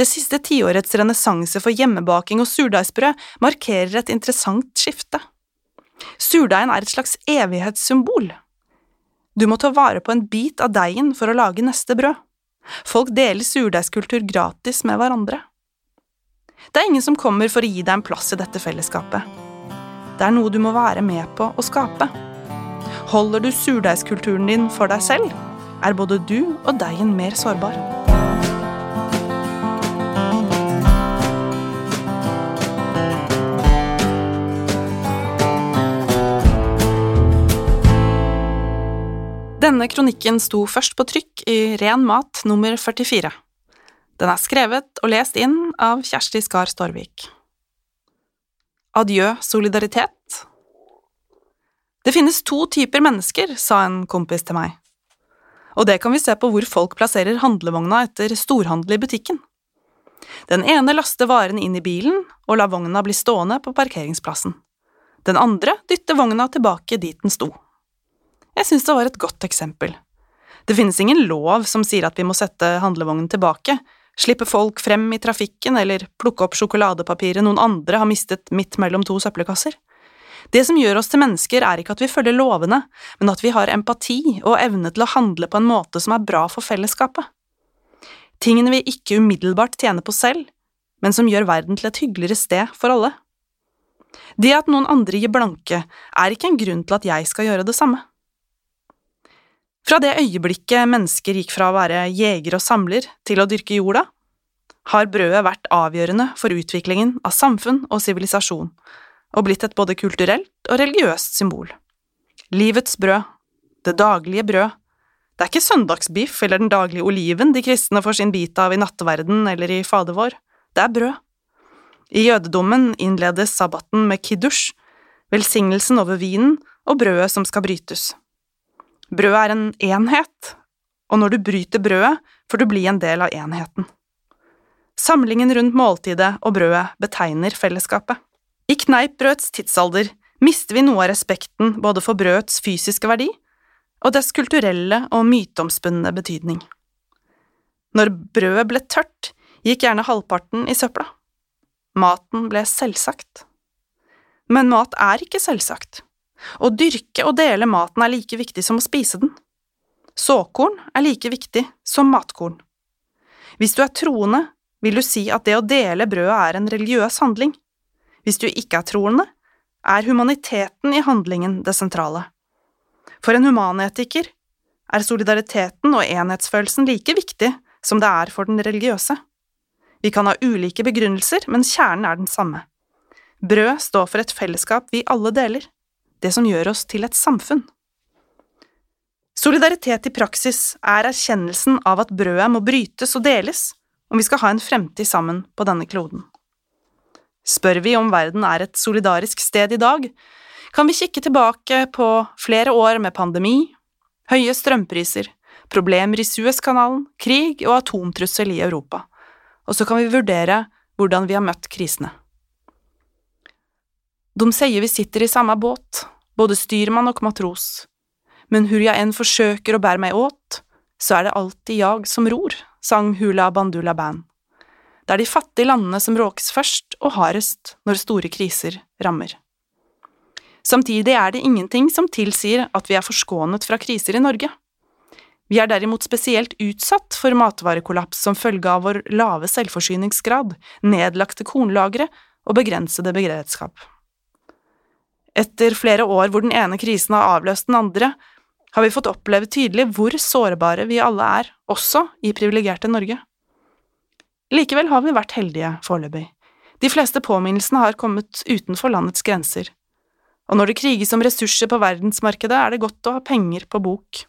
Det siste tiårets renessanse for hjemmebaking og surdeigsbrød markerer et interessant skifte. Surdeigen er et slags evighetssymbol. Du må ta vare på en bit av deigen for å lage neste brød. Folk deler surdeigskultur gratis med hverandre. Det er ingen som kommer for å gi deg en plass i dette fellesskapet. Det er noe du må være med på å skape. Holder du surdeigskulturen din for deg selv, er både du og deigen mer sårbar. Denne kronikken sto først på trykk i Ren mat nummer 44. Den er skrevet og lest inn av Kjersti Skar Storvik. Adjø solidaritet. Det finnes to typer mennesker, sa en kompis til meg. Og det kan vi se på hvor folk plasserer handlevogna etter storhandel i butikken. Den ene laster varene inn i bilen og lar vogna bli stående på parkeringsplassen. Den andre dytter vogna tilbake dit den sto. Jeg synes det var et godt eksempel. Det finnes ingen lov som sier at vi må sette handlevognen tilbake, slippe folk frem i trafikken eller plukke opp sjokoladepapiret noen andre har mistet midt mellom to søppelkasser. Det som gjør oss til mennesker, er ikke at vi følger lovene, men at vi har empati og evne til å handle på en måte som er bra for fellesskapet. Tingene vi ikke umiddelbart tjener på selv, men som gjør verden til et hyggeligere sted for alle. Det at noen andre gir blanke, er ikke en grunn til at jeg skal gjøre det samme. Fra det øyeblikket mennesker gikk fra å være jeger og samler til å dyrke jorda, har brødet vært avgjørende for utviklingen av samfunn og sivilisasjon, og blitt et både kulturelt og religiøst symbol. Livets brød, det daglige brød, det er ikke søndagsbiff eller den daglige oliven de kristne får sin bit av i nattverden eller i Fader vår, det er brød. I jødedommen innledes sabbaten med kiddush, velsignelsen over vinen og brødet som skal brytes. Brødet er en enhet, og når du bryter brødet, får du bli en del av enheten. Samlingen rundt måltidet og brødet betegner fellesskapet. I kneippbrødets tidsalder mister vi noe av respekten både for brødets fysiske verdi og dets kulturelle og myteomspunne betydning. Når brødet ble tørt, gikk gjerne halvparten i søpla. Maten ble selvsagt. Men mat er ikke selvsagt. Å dyrke og dele maten er like viktig som å spise den. Såkorn er like viktig som matkorn. Hvis du er troende, vil du si at det å dele brødet er en religiøs handling. Hvis du ikke er troende, er humaniteten i handlingen det sentrale. For en humanetiker er solidariteten og enhetsfølelsen like viktig som det er for den religiøse. Vi kan ha ulike begrunnelser, men kjernen er den samme. Brød står for et fellesskap vi alle deler det som gjør oss til et samfunn. Solidaritet i praksis er erkjennelsen av at brødet må brytes og deles om vi skal ha en fremtid sammen på denne kloden. Spør vi om verden er et solidarisk sted i dag, kan vi kikke tilbake på flere år med pandemi, høye strømpriser, problemer i Suezkanalen, krig og atomtrussel i Europa, og så kan vi vurdere hvordan vi har møtt krisene. De sier vi sitter i samme båt, både styrmann og matros, men hur jeg enn forsøker å bære meg åt, så er det alltid jag som ror, sang Hula Bandula Band. Det er de fattige landene som råkes først og hardest når store kriser rammer. Samtidig er det ingenting som tilsier at vi er forskånet fra kriser i Norge. Vi er derimot spesielt utsatt for matvarekollaps som følge av vår lave selvforsyningsgrad, nedlagte kornlagre og begrensede beredskap. Etter flere år hvor den ene krisen har avløst den andre, har vi fått oppleve tydelig hvor sårbare vi alle er, også i privilegerte Norge. Likevel har vi vært heldige foreløpig. De fleste påminnelsene har kommet utenfor landets grenser, og når det kriges om ressurser på verdensmarkedet, er det godt å ha penger på bok.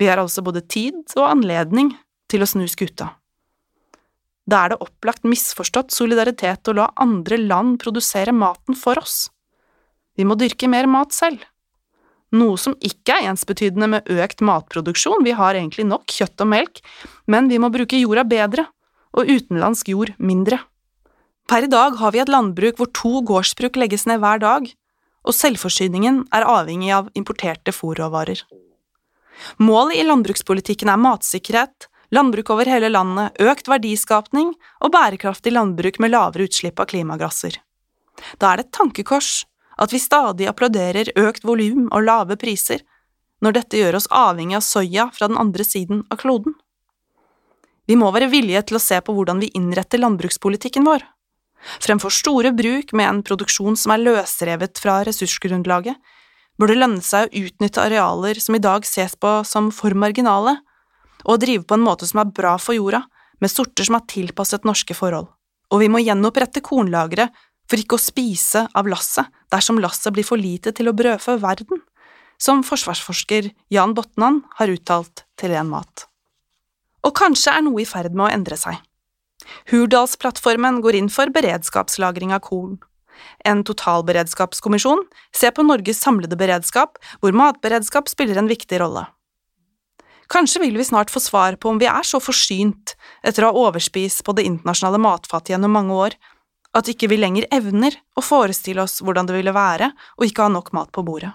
Vi har altså både tid og anledning til å snu skuta. Da er det opplagt misforstått solidaritet å la andre land produsere maten for oss. Vi må dyrke mer mat selv. Noe som ikke er ensbetydende med økt matproduksjon, vi har egentlig nok kjøtt og melk, men vi må bruke jorda bedre, og utenlandsk jord mindre. Per i dag har vi et landbruk hvor to gårdsbruk legges ned hver dag, og selvforsyningen er avhengig av importerte fòrråvarer. Målet i landbrukspolitikken er matsikkerhet, landbruk over hele landet, økt verdiskapning og bærekraftig landbruk med lavere utslipp av klimagasser. Da er det et tankekors at vi stadig applauderer økt volum og lave priser, når dette gjør oss avhengig av soya fra den andre siden av kloden. Vi må være villige til å se på hvordan vi innretter landbrukspolitikken vår. Fremfor store bruk med en produksjon som er løsrevet fra ressursgrunnlaget, bør det lønne seg å utnytte arealer som i dag ses på som for marginale, og drive på en måte som er bra for jorda, med sorter som er tilpasset norske forhold. Og vi må gjenopprette kornlagre for ikke å spise av lasset dersom lasset blir for lite til å brødfø verden, som forsvarsforsker Jan Botnan har uttalt til Ren Mat. Og kanskje er noe i ferd med å endre seg. Hurdalsplattformen går inn for beredskapslagring av korn. En totalberedskapskommisjon ser på Norges samlede beredskap, hvor matberedskap spiller en viktig rolle. Kanskje vil vi snart få svar på om vi er så forsynt etter å ha overspist på det internasjonale matfattet gjennom mange år, at ikke vi lenger evner å forestille oss hvordan det ville være å ikke ha nok mat på bordet.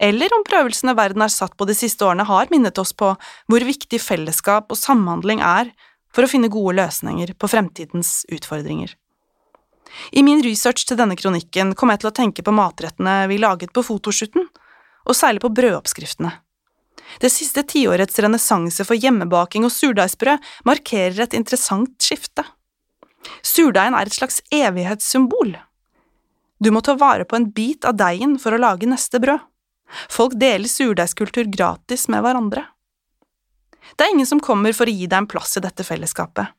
Eller om prøvelsene verden har satt på de siste årene har minnet oss på hvor viktig fellesskap og samhandling er for å finne gode løsninger på fremtidens utfordringer. I min research til denne kronikken kom jeg til å tenke på matrettene vi laget på fotoshooten, og særlig på brødoppskriftene. Det siste tiårets renessanse for hjemmebaking og surdeigsbrød markerer et interessant skifte. Surdeigen er et slags evighetssymbol. Du må ta vare på en bit av deigen for å lage neste brød. Folk deler surdeigskultur gratis med hverandre. Det er ingen som kommer for å gi deg en plass i dette fellesskapet.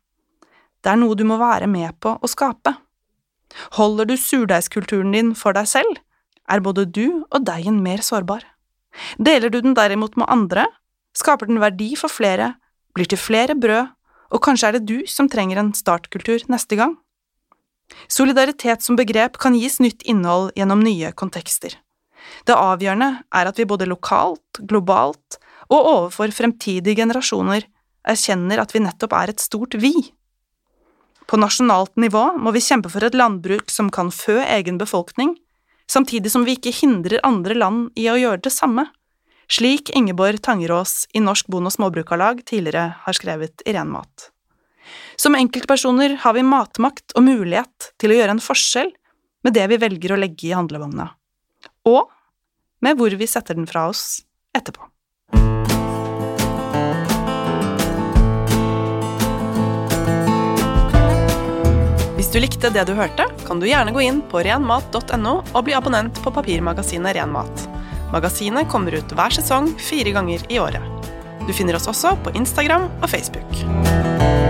Det er noe du må være med på å skape. Holder du surdeigskulturen din for deg selv, er både du og deigen mer sårbar. Deler du den derimot med andre, skaper den verdi for flere, blir til flere brød, og kanskje er det du som trenger en startkultur neste gang. Solidaritet som begrep kan gis nytt innhold gjennom nye kontekster. Det avgjørende er at vi både lokalt, globalt og overfor fremtidige generasjoner erkjenner at vi nettopp er et stort vi. På nasjonalt nivå må vi kjempe for et landbruk som kan fø egen befolkning, samtidig som vi ikke hindrer andre land i å gjøre det samme, slik Ingeborg Tangerås i Norsk Bonde- og Småbrukarlag tidligere har skrevet i Ren mat. Som enkeltpersoner har vi matmakt og mulighet til å gjøre en forskjell med det vi velger å legge i handlevogna, og med hvor vi setter den fra oss etterpå. Hvis du likte det du hørte, kan du gjerne gå inn på renmat.no og bli abonnent på papirmagasinet Renmat. Magasinet kommer ut hver sesong fire ganger i året. Du finner oss også på Instagram og Facebook.